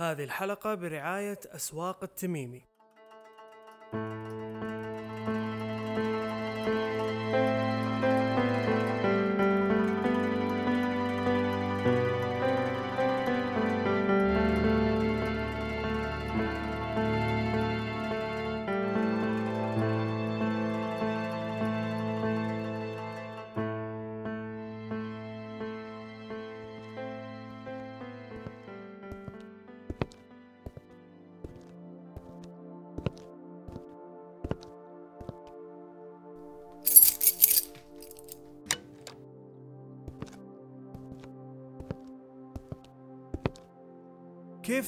هذه الحلقة برعاية أسواق التميمي.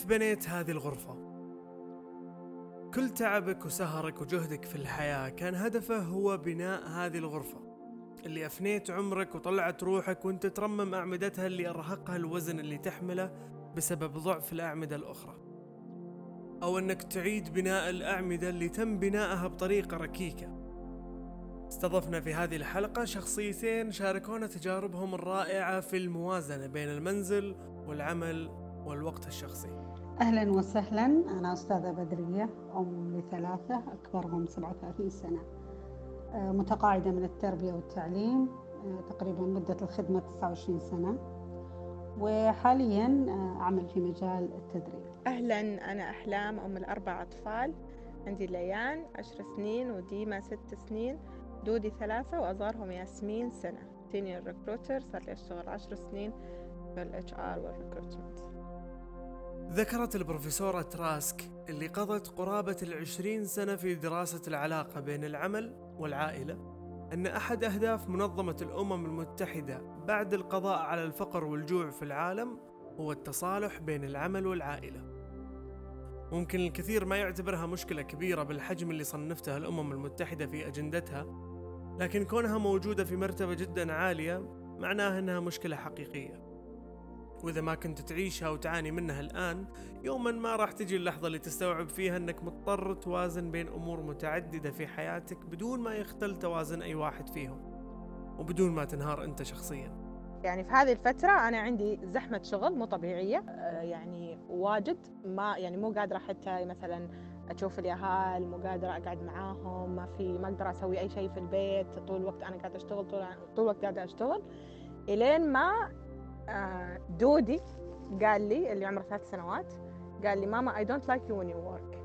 كيف بنيت هذه الغرفة؟ كل تعبك وسهرك وجهدك في الحياة كان هدفه هو بناء هذه الغرفة اللي أفنيت عمرك وطلعت روحك وأنت ترمم أعمدتها اللي أرهقها الوزن اللي تحمله بسبب ضعف الأعمدة الأخرى. أو أنك تعيد بناء الأعمدة اللي تم بنائها بطريقة ركيكة. استضفنا في هذه الحلقة شخصيتين شاركونا تجاربهم الرائعة في الموازنة بين المنزل والعمل والوقت الشخصي. أهلا وسهلا. أنا أستاذة بدرية أم لثلاثة أكبرهم 37 سنة. آه، متقاعدة من التربية والتعليم آه، تقريبا مدة الخدمة 29 سنة. وحاليا آه، أعمل في مجال التدريب. أهلا أنا أحلام أم الأربع أطفال. عندي ليان عشر سنين وديما ست سنين دودي ثلاثة وأصغرهم ياسمين سنة. senior recruiter صار لي أشتغل عشر سنين في ال HR وال recruitment ذكرت البروفيسورة تراسك اللي قضت قرابة العشرين سنة في دراسة العلاقة بين العمل والعائلة أن أحد أهداف منظمة الأمم المتحدة بعد القضاء على الفقر والجوع في العالم هو التصالح بين العمل والعائلة. ممكن الكثير ما يعتبرها مشكلة كبيرة بالحجم اللي صنفتها الأمم المتحدة في أجندتها لكن كونها موجودة في مرتبة جدا عالية معناه أنها مشكلة حقيقية. وإذا ما كنت تعيشها وتعاني منها الآن يوما ما راح تجي اللحظة اللي تستوعب فيها أنك مضطر توازن بين أمور متعددة في حياتك بدون ما يختل توازن أي واحد فيهم وبدون ما تنهار أنت شخصيا. يعني في هذه الفترة أنا عندي زحمة شغل مو طبيعية آه، يعني واجد ما يعني مو قادرة حتى مثلا أشوف اليهال مو قادرة أقعد معاهم ما في ما أقدر أسوي أي شيء في البيت طول الوقت أنا قاعدة أشتغل طول طول الوقت قاعدة أشتغل. إلين ما دودي قال لي اللي عمره ثلاث سنوات قال لي ماما I don't like you when you work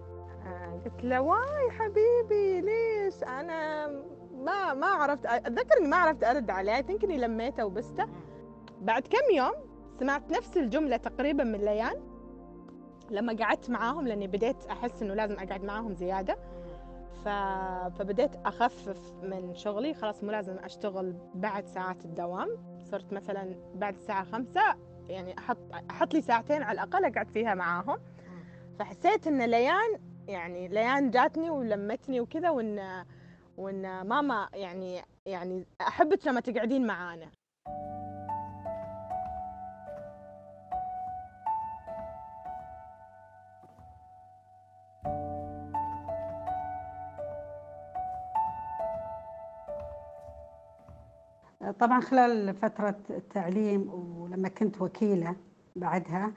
قلت له why حبيبي ليش؟ أنا ما ما عرفت أتذكر إني ما عرفت أرد عليه. إني لميته وبسته. بعد كم يوم سمعت نفس الجملة تقريبا من ليان. لما قعدت معاهم لأني بديت أحس إنه لازم أقعد معاهم زيادة. ف... فبديت أخفف من شغلي. خلاص مو لازم أشتغل بعد ساعات الدوام. صرت مثلا بعد الساعة خمسة يعني أحط أحط لي ساعتين على الأقل أقعد فيها معاهم. فحسيت إن ليان يعني ليان جاتني ولمتني وكذا وإن وإن ماما يعني يعني أحبك لما تقعدين معانا. طبعا خلال فترة التعليم ولما كنت وكيلة بعدها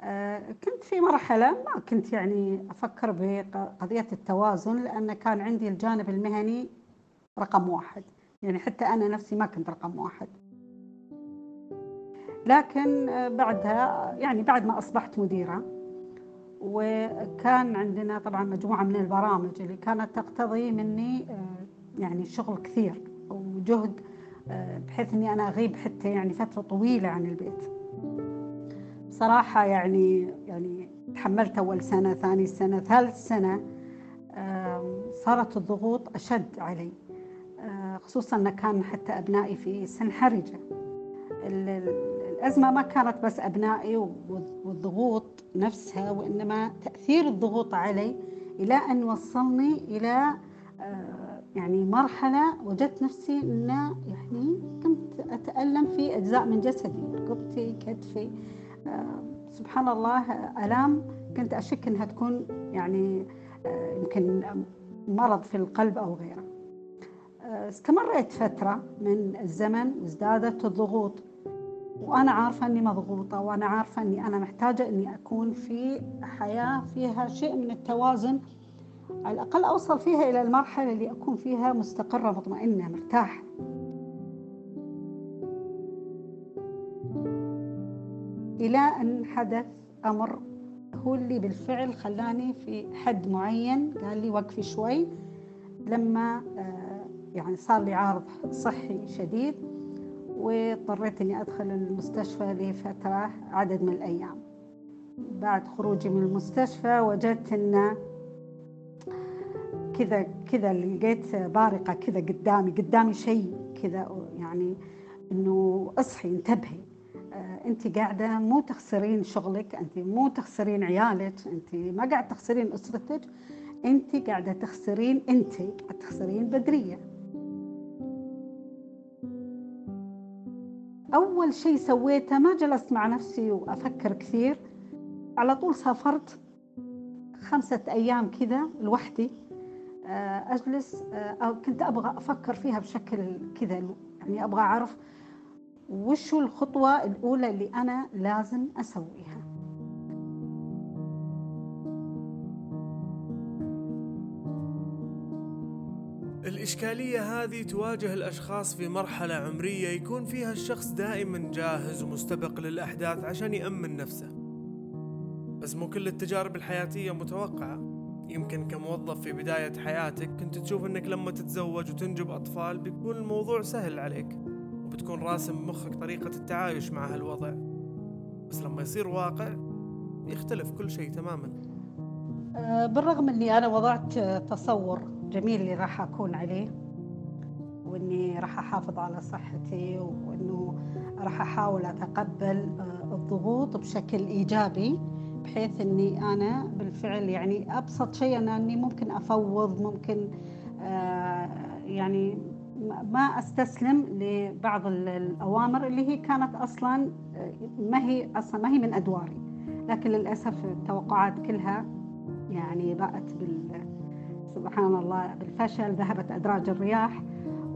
آه، كنت في مرحلة ما كنت يعني أفكر بقضية التوازن لأن كان عندي الجانب المهني رقم واحد. يعني حتى أنا نفسي ما كنت رقم واحد. لكن آه، بعدها يعني بعد ما أصبحت مديرة وكان عندنا طبعا مجموعة من البرامج اللي كانت تقتضي مني آه، يعني شغل كثير وجهد بحيث إني أنا أغيب حتى يعني فترة طويلة عن البيت. بصراحة يعني يعني تحملت أول سنة ثاني سنة ثالث سنة صارت الضغوط أشد علي. خصوصا إن كان حتى أبنائي في سن حرجة. الأزمة ما كانت بس أبنائي والضغوط نفسها وإنما تأثير الضغوط علي إلى أن وصلني إلى يعني مرحلة وجدت نفسي أن يعني كنت أتألم في أجزاء من جسدي. ركبتي كتفي آه سبحان الله ألام. كنت أشك أنها تكون يعني آه يمكن مرض في القلب أو غيره. آه استمريت فترة من الزمن وازدادت الضغوط. وأنا عارفة أني مضغوطة وأنا عارفة أني أنا محتاجة أني أكون في حياة فيها شيء من التوازن على الأقل أوصل فيها إلى المرحلة اللي أكون فيها مستقرة مطمئنة مرتاحة. إلى أن حدث أمر هو اللي بالفعل خلاني في حد معين قال لي وقفي شوي. لما آه، يعني صار لي عارض صحي شديد واضطريت إني أدخل المستشفى لفترة عدد من الأيام. بعد خروجي من المستشفى وجدت إن كذا كذا لقيت بارقة كذا قدامي قدامي شيء كذا يعني إنه اصحي انتبهي. آه، انت قاعدة مو تخسرين شغلك انت مو تخسرين عيالك انت ما قاعد تخسرين أسرتك انت قاعدة تخسرين انت تخسرين بدرية. أول شيء سويته ما جلست مع نفسي وأفكر كثير على طول سافرت خمسة أيام كذا لوحدي. آه، أجلس آه، أو كنت أبغى أفكر فيها بشكل كذا يعني أبغى أعرف وش الخطوة الأولى اللي أنا لازم أسويها. الإشكالية هذه تواجه الأشخاص في مرحلة عمرية يكون فيها الشخص دائما جاهز ومستبق للأحداث عشان يأمن نفسه. بس مو كل التجارب الحياتية متوقعة. يمكن كموظف في بداية حياتك كنت تشوف إنك لما تتزوج وتنجب أطفال بيكون الموضوع سهل عليك وبتكون راسم مخك طريقة التعايش مع هالوضع. بس لما يصير واقع يختلف كل شيء تماما. آه، بالرغم إني أنا وضعت تصور جميل اللي راح أكون عليه وإني راح أحافظ على صحتي وإنه راح أحاول أتقبل آه، الضغوط بشكل إيجابي. بحيث إني أنا بالفعل يعني أبسط شيء أنا إني ممكن أفوض ممكن آه، يعني ما أستسلم لبعض الأوامر اللي هي كانت أصلا آه، ما هي أصلا ما هي من أدواري. لكن للأسف التوقعات كلها يعني باءت بال سبحان الله بالفشل ذهبت أدراج الرياح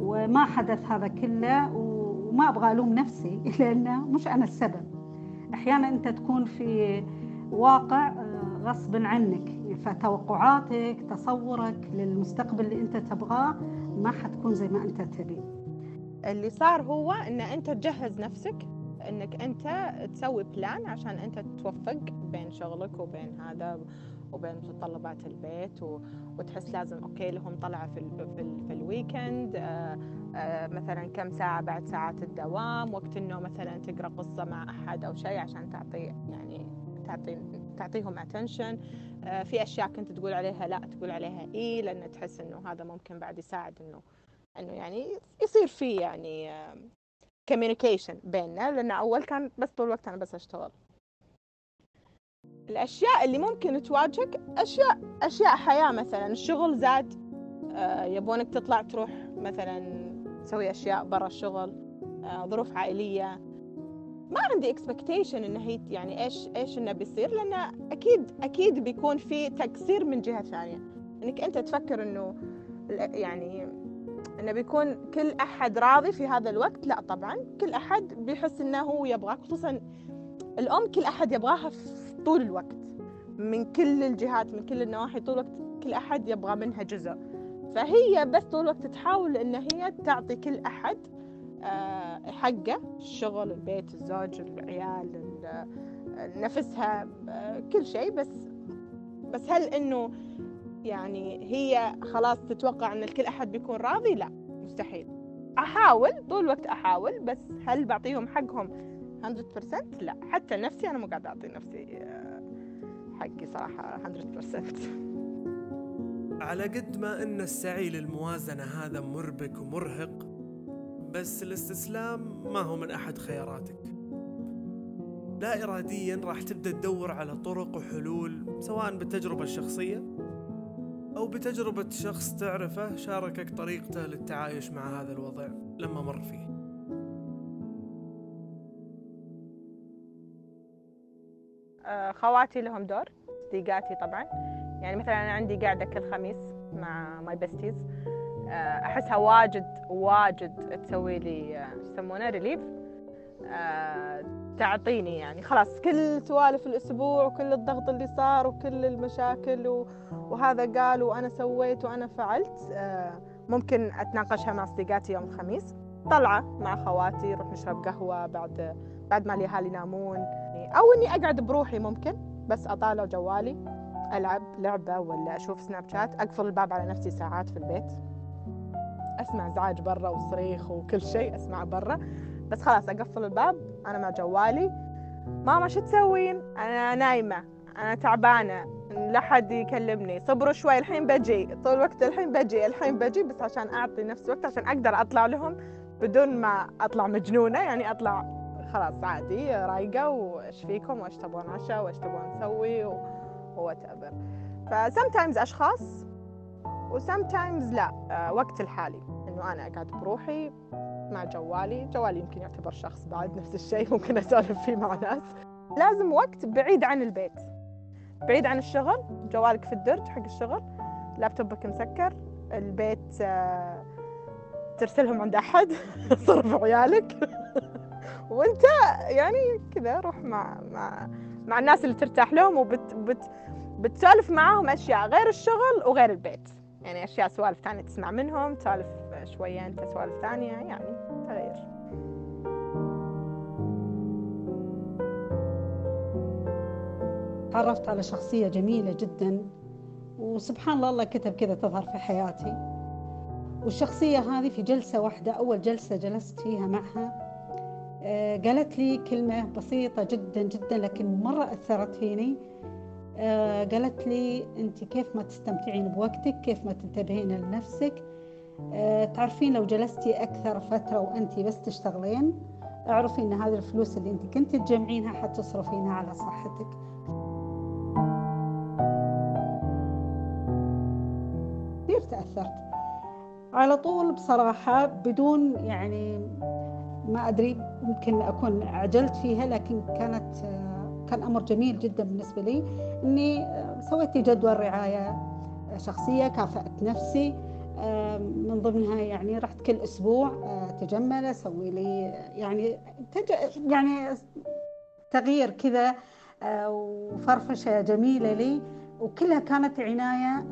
وما حدث هذا كله وما أبغى ألوم نفسي لأنه مش أنا السبب. أحيانا أنت تكون في واقع آه، غصب عنك. فتوقعاتك تصورك للمستقبل اللي أنت تبغاه ما حتكون زي ما أنت تبي. اللي صار هو إن أنت تجهز نفسك إنك أنت تسوي plan عشان أنت توفق بين شغلك وبين هذا وبين متطلبات البيت و... وتحس لازم أوكي لهم طلعة في ال... في, ال... في ال weekend آآ آآ مثلا كم ساعة بعد ساعات الدوام وقت النوم مثلا تقرأ قصة مع أحد أو شيء عشان تعطي تعطي تعطيهم attention في أشياء كنت تقول عليها لا تقول عليها إي لأن تحس إنه هذا ممكن بعد يساعد انه إنه يعني يصير في يعني communication بيننا لأن أول كان بس طول الوقت أنا بس أشتغل. الأشياء اللي ممكن تواجهك اشياء أشياء حياة مثلا الشغل زاد. آه، يبونك تطلع تروح مثلا تسوي أشياء برا الشغل. آه، ظروف عائلية. ما عندي expectation انه هي يعني إيش إيش إنه بيصير لأن أكيد أكيد بيكون في تقصير من جهة ثانية. إنك أنت تفكر إنه يعني إنه بيكون كل أحد راضي في هذا الوقت؟ لا طبعا. كل أحد بيحس إنه هو يبغاك خصوصا الأم كل أحد يبغاها طول الوقت. من كل الجهات من كل النواحي طول الوقت كل أحد يبغى منها جزء. فهي بس طول الوقت تحاول إن هي تعطي كل أحد حقه الشغل البيت الزوج العيال نفسها آه، كل شيء. بس بس هل إنه يعني هي خلاص تتوقع إن الكل أحد بيكون راضي؟ لا مستحيل. أحاول طول الوقت أحاول بس هل بعطيهم حقهم 100% لا حتى نفسي أنا مو قاعدة أعطي نفسي آه، حقي صراحة 100% على قد ما إن السعي للموازنة هذا مربك ومرهق بس الاستسلام ما هو من أحد خياراتك. لا اراديا راح تبدأ تدور على طرق وحلول سواء بالتجربه الشخصيه أو بتجربة شخص تعرفه شاركك طريقته للتعايش مع هذا الوضع لما مر فيه. آه، خواتي لهم دور صديقاتي طبعا. يعني مثلا أنا عندي قاعدة كل خميس مع my besties آه، أحسها واجد واجد تسوي لي آه، يسمونه relief آه، تعطيني يعني خلاص كل سوالف الأسبوع وكل الضغط اللي صار وكل المشاكل وهذا قال وأنا سويت وأنا فعلت. آه، ممكن أتناقشها مع صديقاتي يوم الخميس. طلعة مع خواتي نروح نشرب قهوة بعد بعد ما الأهالي ينامون. أو إني أقعد بروحي ممكن بس أطالع جوالي ألعب لعبة ولا أشوف Snapchat. أقفل الباب على نفسي ساعات في البيت. أسمع إزعاج برا وصريخ وكل شيء أسمع برا. بس خلاص أقفل الباب. أنا مع جوالي. ماما شو تسوين؟ أنا نايمة. أنا تعبانة. لا حد يكلمني. صبروا شوي. الحين بجي. طول الوقت الحين بجي. الحين بجي بس عشان أعطي نفس وقت عشان أقدر أطلع لهم بدون ما أطلع مجنونة. يعني أطلع خلاص عادي رايقة. وإيش فيكم؟ وإيش تبغون عشاء؟ وإيش تبغون نسوي؟ whatever فسمتايمز وسمتايمز لا آه، وقت الحالي. إنه أنا أقعد بروحي مع جوالي. جوالي يمكن يعتبر شخص بعد نفس الشيء ممكن أسولف فيه مع ناس. لازم وقت بعيد عن البيت. بعيد عن الشغل. جوالك في الدرج حق الشغل. لابتوبك مسكر. البيت آه، ترسلهم عند أحد. صرف عيالك. وأنت يعني كذا روح مع مع مع الناس اللي ترتاح لهم وبت بت بتسولف معاهم أشياء غير الشغل وغير البيت. يعني أشياء سوالف ثانية تسمع منهم تسولف شوية أنت سوالف ثانية يعني تغير. تعرفت على شخصية جميلة جدا وسبحان الله الله كتب كذا تظهر في حياتي. والشخصية هذه في جلسة واحدة أول جلسة جلست فيها معها آه، قالت لي كلمة بسيطة جدا جدا لكن مرة أثرت فيني. قالت لي أنت كيف ما تستمتعين بوقتك؟ كيف ما تنتبهين لنفسك؟ آه، تعرفين لو جلستي أكثر فترة وأنت بس تشتغلين اعرفي أن هذه الفلوس اللي أنت كنت تجمعينها حتصرفينها على صحتك. كثير تأثرت؟ على طول بصراحة بدون يعني ما أدري ممكن أكون عجلت فيها لكن كانت كان أمر جميل جدا بالنسبة لي. أني سويت جدول رعاية شخصية كافأت نفسي من ضمنها يعني رحت كل أسبوع تجمل أسوي لي يعني. يعني تغيير كذا وفرفشة جميلة لي. وكلها كانت عناية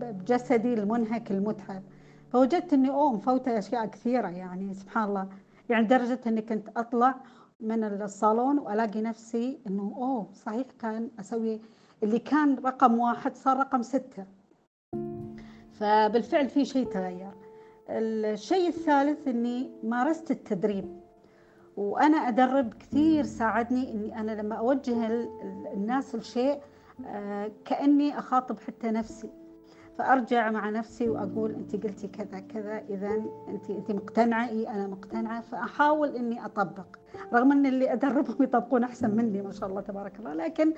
بجسدي المنهك المتعب. فوجدت إني اوه مفوته أشياء كثيرة يعني سبحان الله. يعني لدرجة أني كنت أطلع من الصالون وألاقي نفسي أنه أوه صحيح كان أسوي اللي كان رقم واحد صار رقم ستة. فبالفعل في شيء تغير. الشيء الثالث أني مارست التدريب. وأنا أدرب كثير ساعدني أني أنا لما أوجه الناس لشيء آه، كأني أخاطب حتى نفسي. فأرجع مع نفسي وأقول أنت قلتي كذا كذا اذا أنت أنت مقتنعة؟ إي أنا مقتنعة. فأحاول إني أطبق رغم إن اللي أدربهم يطبقون أحسن مني ما شاء الله تبارك الله لكن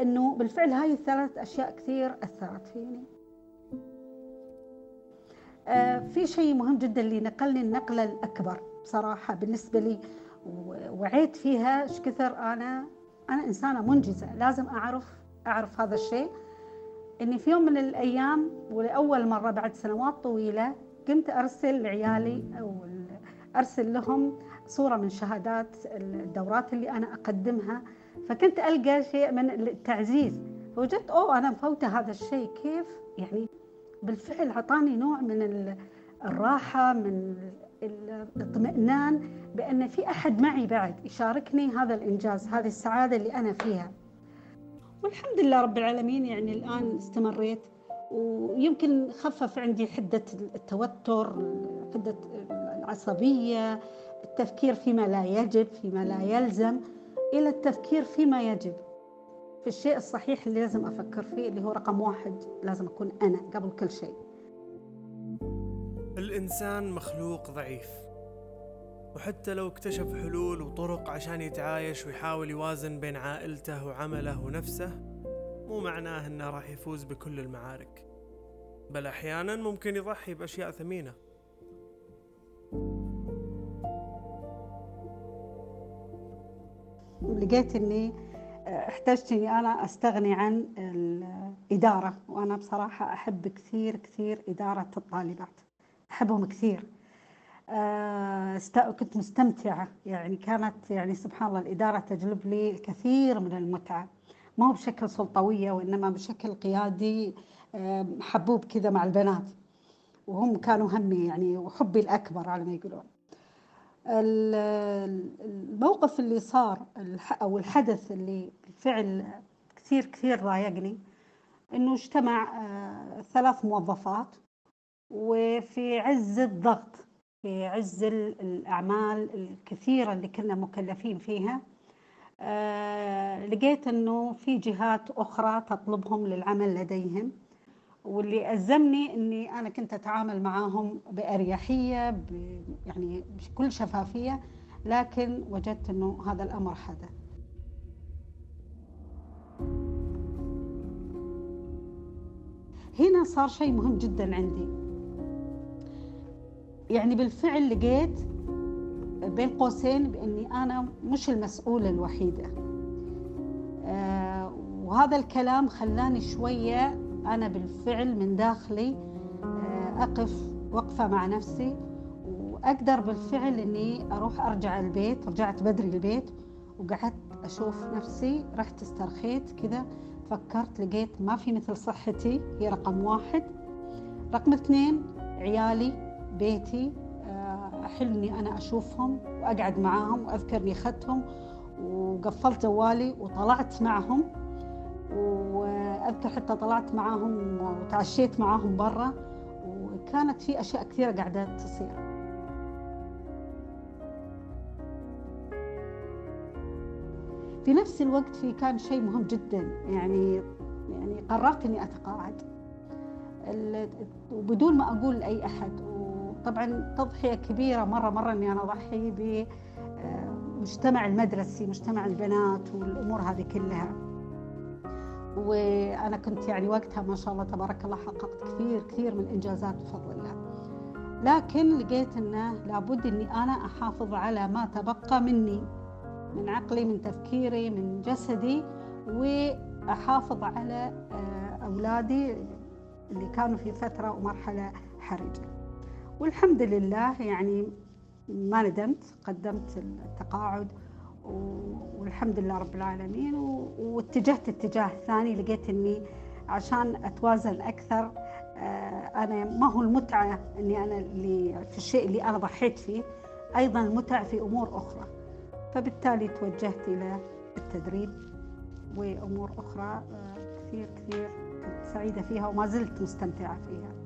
إنه بالفعل هاي الثلاث أشياء كثير أثرت فيني. آه في شيء مهم جدا اللي نقلني النقلة الأكبر بصراحة بالنسبة لي وعيت فيها إيش كثر أنا أنا إنسانة منجزة لازم أعرف أعرف هذا الشيء. إني في يوم من الأيام ولأول مرة بعد سنوات طويلة كنت أرسل لعيالي أو أرسل لهم صورة من شهادات الدورات اللي أنا أقدمها. فكنت ألقى شيء من التعزيز. فوجدت أوه أنا مفوتة هذا الشيء. كيف؟ يعني بالفعل أعطاني نوع من الراحة من الاطمئنان بأن في أحد معي بعد يشاركني هذا الإنجاز هذه السعادة اللي أنا فيها. والحمد لله رب العالمين يعني الآن استمريت. ويمكن خفف عندي حدة التوتر حدة العصبية التفكير فيما لا يجب فيما لا يلزم إلى التفكير فيما يجب. في الشيء الصحيح اللي لازم أفكر فيه اللي هو رقم واحد لازم أكون أنا قبل كل شيء. الإنسان مخلوق ضعيف. وحتى لو اكتشف حلول وطرق عشان يتعايش ويحاول يوازن بين عائلته وعمله ونفسه مو معناه إنه راح يفوز بكل المعارك. بل أحيانا ممكن يضحي بأشياء ثمينة. لقيت إني احتجت إني أنا أستغني عن الإدارة وأنا بصراحة أحب كثير كثير إدارة الطالبات. أحبهم كثير. آه، كنت مستمتعة. يعني كانت يعني سبحان الله الإدارة تجلب لي الكثير من المتعة. ما هو بشكل سلطوية وإنما بشكل قيادي حبوب كذا مع البنات. وهم كانوا همي يعني وحبي الأكبر على ما يقولون. الموقف اللي صار أو الحدث اللي بالفعل كثير كثير ضايقني إنه اجتمع آه، ثلاث موظفات وفي عز الضغط في عز الأعمال الكثيرة اللي كنا مكلفين فيها. آه، لقيت أنه في جهات أخرى تطلبهم للعمل لديهم. واللي ألزمني أني أنا كنت أتعامل معهم بأريحية يعني بكل شفافية لكن وجدت أنه هذا الأمر حدث. هنا صار شيء مهم جدا عندي. يعني بالفعل لقيت بين قوسين بإني أنا مش المسؤوله الوحيده آه وهذا الكلام خلاني شوية أنا بالفعل من داخلي آه أقف وقفة مع نفسي وأقدر بالفعل إني أروح أرجع البيت رجعت بدري البيت وقعدت أشوف نفسي رحت استرخيت كذا فكرت لقيت ما في مثل صحتي هي رقم واحد. رقم اثنين عيالي بيتي حلو إني أنا أشوفهم وأقعد معاهم وأذكر إني أخذتهم وقفلت جوالي وطلعت معهم وأذكر حتى طلعت معاهم وتعشيت معاهم برا وكانت في أشياء كثيرة قاعدة تصير. في نفس الوقت في كان شيء مهم جدا يعني يعني قررت إني أتقاعد. وبدون ما أقول لاي أحد طبعا تضحية كبيرة مرة مرة أني أنا أضحي بمجتمع المدرسي مجتمع البنات والأمور هذه كلها. وأنا كنت يعني وقتها ما شاء الله تبارك الله حققت كثير كثير من الإنجازات بفضل الله. لكن لقيت أنه لابد أني أنا أحافظ على ما تبقى مني من عقلي من تفكيري من جسدي وأحافظ على آه، أولادي اللي كانوا في فترة ومرحلة حرجة. والحمد لله يعني ما ندمت قدمت التقاعد والحمد لله رب العالمين واتجهت اتجاه ثاني لقيت إني عشان أتوازن أكثر آه، أنا ما هو المتعة إني أنا اللي في الشيء اللي أنا ضحيت فيه أيضا المتعه في أمور أخرى. فبالتالي توجهت إلى التدريب وأمور أخرى آه، كثير كثير كنت سعيدة فيها وما زلت مستمتعة فيها.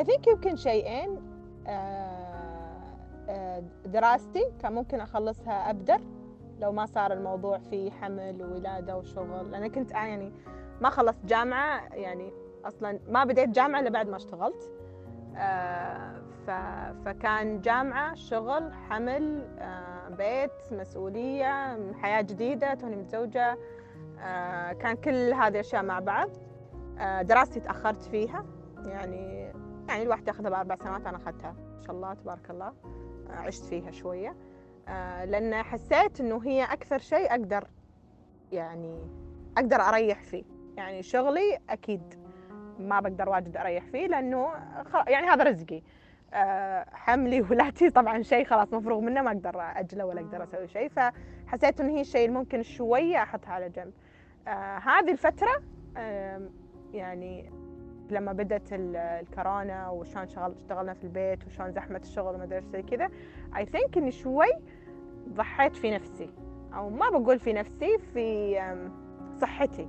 I think يمكن شيئين آه، آه، دراستي كان ممكن أخلصها أبدر لو ما صار الموضوع في حمل وولادة وشغل. لأن كنت يعني ما خلصت جامعة يعني أصلا ما بديت جامعة إلا بعد ما اشتغلت. آه، فكان جامعة شغل حمل بيت مسؤولية حياة جديدة توني متزوجة. كان كل هذه الأشياء مع بعض. دراستي تأخرت فيها يعني يعني الواحد ياخذها بأربع سنوات أنا أخذتها. ما شاء الله تبارك الله. آه، عشت فيها شوية. آه، لأن حسيت إنه هي أكثر شيء أقدر يعني أقدر أريح فيه. يعني شغلي أكيد ما بقدر واجد أريح فيه لأنه يعني هذا رزقي. آه، حملي ولادتي طبعا شيء خلاص مفروغ منه ما أقدر أجله ولا أقدر أسوي شيء. فحسيت إنه هي الشيء اللي ممكن شوية أحطها على جنب. هذه الفترة يعني لما بدت الكورونا وشلون شغل اشتغلنا في البيت وشلون زحمة الشغل وما أدري زي كذا اي ثينك إني شوي ضحيت في نفسي أو ما بقول في نفسي في صحتي.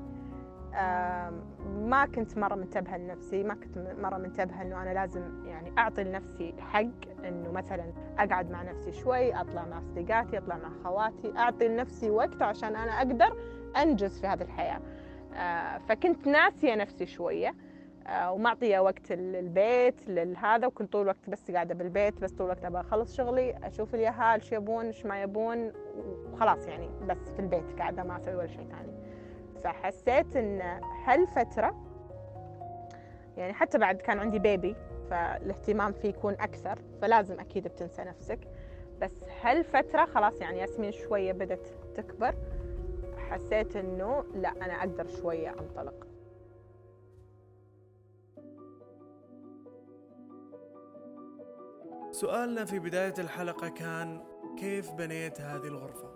ما كنت مرة منتبهة لنفسي ما كنت مرة منتبهة إنه أنا لازم يعني أعطي لنفسي حق إنه مثلا أقعد مع نفسي شوي أطلع مع صديقاتي أطلع مع خواتي أعطي لنفسي وقت عشان أنا أقدر أنجز في هذه الحياة. آه، فكنت ناسية نفسي شوية. ومعطية وقت للبيت لهذا وكل طول الوقت بس قاعدة بالبيت بس طول الوقت أبغى أخلص شغلي أشوف اليهال شو يبون إيش ما يبون وخلاص يعني بس في البيت قاعدة ما أسوي ولا شيء ثاني. فحسيت إن هالفترة يعني حتى بعد كان عندي بيبي فالاهتمام فيه يكون أكثر فلازم أكيد بتنسى نفسك. بس هالفترة خلاص يعني ياسمين شوية بدت تكبر حسيت إنه لا أنا أقدر شوية أنطلق. سؤالنا في بداية الحلقة كان كيف بنيت هذه الغرفة؟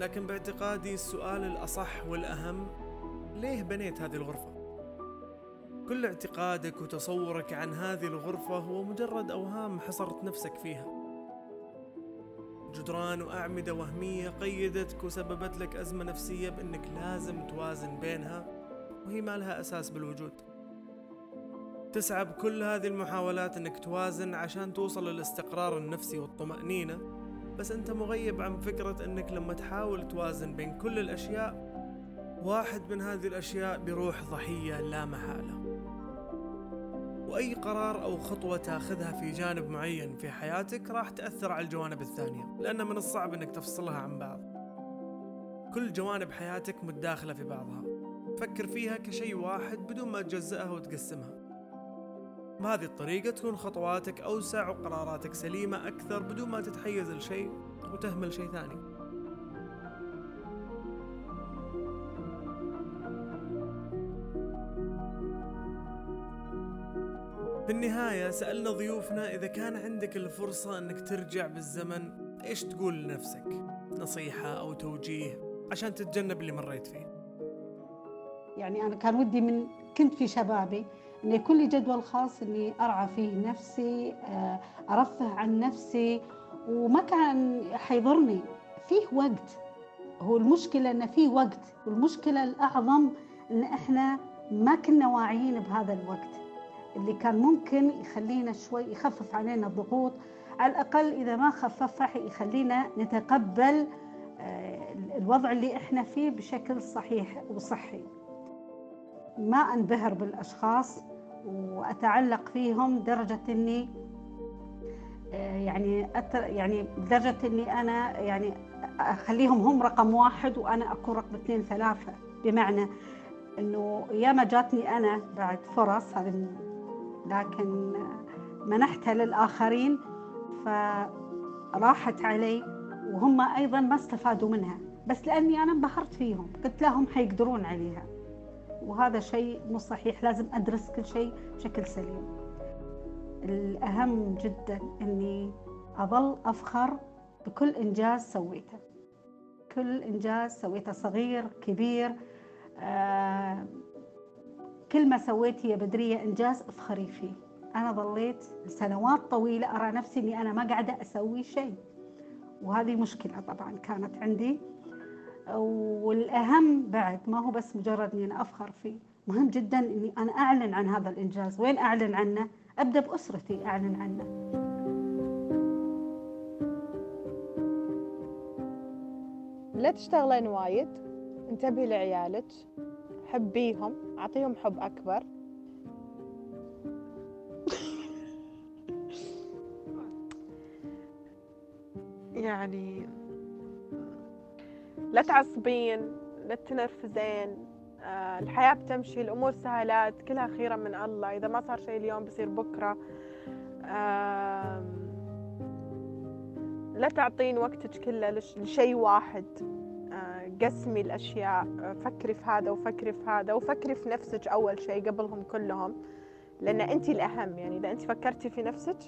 لكن باعتقادي السؤال الأصح والأهم ليه بنيت هذه الغرفة؟ كل اعتقادك وتصورك عن هذه الغرفة هو مجرد أوهام حصرت نفسك فيها جدران وأعمدة وهمية قيدتك وسببت لك أزمة نفسية بأنك لازم توازن بينها وهي ما لها أساس بالوجود تسعى بكل هذه المحاولات إنك توازن عشان توصل للاستقرار النفسي والطمأنينة. بس أنت مغيب عن فكرة إنك لما تحاول توازن بين كل الأشياء واحد من هذه الأشياء بيروح ضحية لا محالة. وأي قرار أو خطوة تاخذها في جانب معين في حياتك راح تأثر على الجوانب الثانية لأن من الصعب إنك تفصلها عن بعض. كل جوانب حياتك متداخلة في بعضها. فكر فيها كشيء واحد بدون ما تجزئها وتقسمها. بهذه الطريقة تكون خطواتك أوسع وقراراتك سليمة أكثر بدون ما تتحيز لشيء وتهمل شيء ثاني. في النهاية سألنا ضيوفنا إذا كان عندك الفرصة أنك ترجع بالزمن إيش تقول لنفسك؟ نصيحة أو توجيه عشان تتجنب اللي مريت فيه. يعني أنا كان ودي من كنت في شبابي لي جدول خاص أني أرعى فيه نفسي آه، أرفه عن نفسي وما كان حيضرني. فيه وقت. هو المشكلة أن فيه وقت. والمشكلة الأعظم أن إحنا ما كنا واعيين بهذا الوقت. اللي كان ممكن يخلينا شوي يخفف علينا الضغوط على الأقل إذا ما خففها يخلينا نتقبل آه، الوضع اللي إحنا فيه بشكل صحيح وصحي. ما أنبهر بالأشخاص. وأتعلق فيهم درجة إني آه، يعني يعني لدرجة إني أنا يعني أخليهم هم رقم واحد وأنا أكون رقم اثنين ثلاثة. بمعنى إنه ياما جاتني أنا بعد فرص هذه لكن منحتها للآخرين فراحت علي وهم أيضا ما استفادوا منها. بس لأني أنا انبهرت فيهم قلت لهم حيقدرون عليها. وهذا شيء مو صحيح. لازم أدرس كل شيء بشكل سليم. الأهم جدا أني أظل أفخر بكل إنجاز سويته. كل إنجاز سويته صغير كبير آه كل ما سويت يا بدرية إنجاز أفخري فيه. أنا ظليت سنوات طويلة أرى نفسي أني أنا ما قاعدة أسوي شيء. وهذه مشكلة طبعا كانت عندي. والأهم بعد ما هو بس مجرد أني أنا أفخر فيه. مهم جدا أني أنا أعلن عن هذا الإنجاز. وين أعلن عنه؟ أبدأ بأسرتي أعلن عنه. لا تشتغلين وايد. انتبهي لعيالك. حبيهم. أعطيهم حب أكبر. يعني لا تعصبين لا تنرفزين آه الحياة بتمشي الأمور سهلات كلها خيرا من الله. إذا ما صار شيء اليوم بصير بكرة. آه لا تعطين وقتك كله لشيء واحد. آه قسمي الأشياء. فكري في هذا وفكري في هذا وفكري في نفسك أول شيء قبلهم كلهم. لأن أنت الأهم يعني إذا أنت فكرتي في نفسك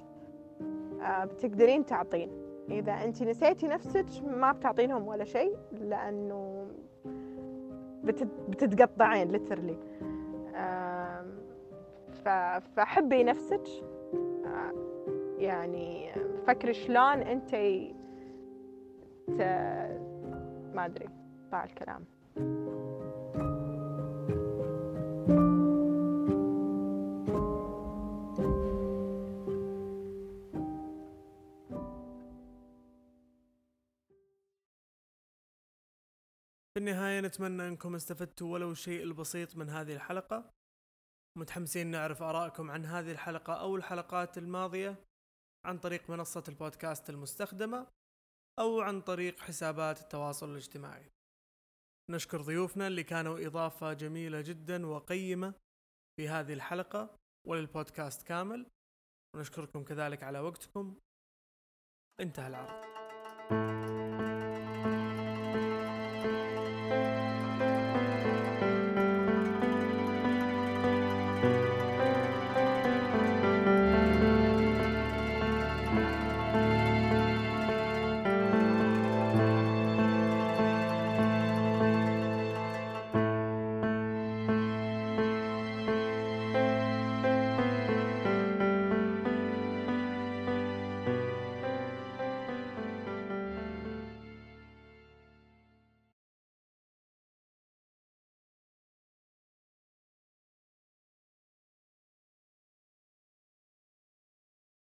آه بتقدرين تعطين. إذا أنت نسيتي نفسك ما بتعطينهم ولا شيء لأنه بتتقطعين ليترلي فحبي نفسك. يعني فكري شلون أنت ما أدري طاع الكلام. النهاية نتمنى أنكم استفدتوا ولو شيء البسيط من هذه الحلقة. متحمسين نعرف آرائكم عن هذه الحلقة أو الحلقات الماضية عن طريق منصة البودكاست المستخدمة أو عن طريق حسابات التواصل الاجتماعي. نشكر ضيوفنا اللي كانوا إضافة جميلة جدا وقيمة في هذه الحلقة وللبودكاست كامل. ونشكركم كذلك على وقتكم. انتهى العرض.